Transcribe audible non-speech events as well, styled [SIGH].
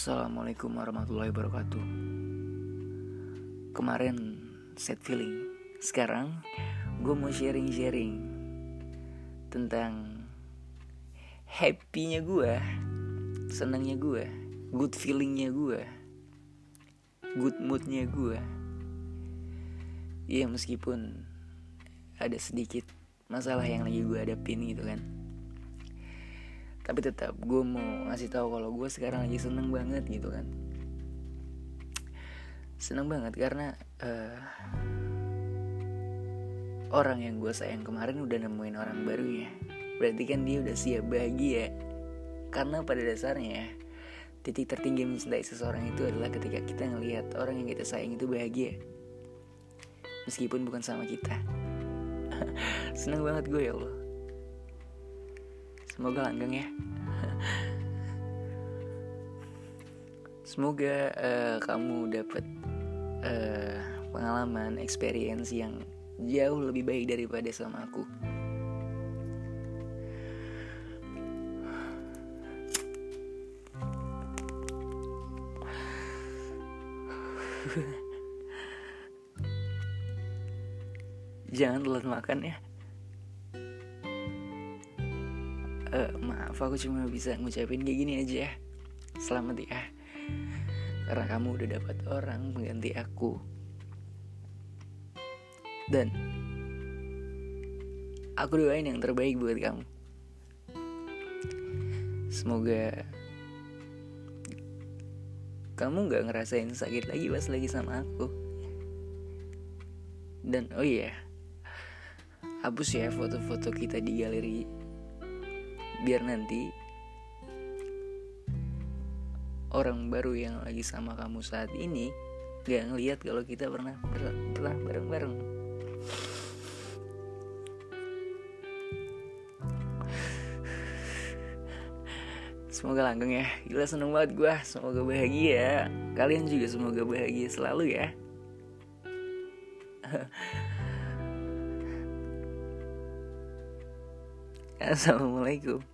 Assalamualaikum warahmatullahi wabarakatuh. Kemarin set feeling Sekarang gue mau sharing-sharing Tentang Happy-nya gue Senangnya gue Good feeling-nya gue Good mood-nya gue Iya meskipun Ada sedikit masalah yang lagi gue hadapin gitu kan tapi tetap gue mau ngasih tahu kalau gue sekarang lagi seneng banget gitu kan. Seneng banget karena uh, orang yang gue sayang kemarin udah nemuin orang barunya berarti kan dia udah siap bahagia. Karena pada dasarnya titik tertinggi mencintai seseorang itu adalah ketika kita ngelihat orang yang kita sayang itu bahagia. Meskipun bukan sama kita. [LAUGHS] Seneng banget gue ya Allah Semoga langgeng ya. [LAUGHS] Semoga uh, kamu dapat uh, pengalaman, experience yang jauh lebih baik daripada sama aku. [LAUGHS] Jangan telat makan ya. Uh, maaf aku cuma bisa ngucapin kayak gini aja ya. Selamat ya. Karena kamu udah dapat orang mengganti aku. Dan aku doain yang terbaik buat kamu. Semoga kamu nggak ngerasain sakit lagi pas lagi sama aku. Dan oh iya hapus ya foto-foto kita di galeri biar nanti orang baru yang lagi sama kamu saat ini gak ngeliat kalau kita pernah pernah bareng-bareng. Semoga langgeng ya. Gila seneng banget gue Semoga bahagia. Kalian juga semoga bahagia selalu ya [LAUGHS] Assalamualaikum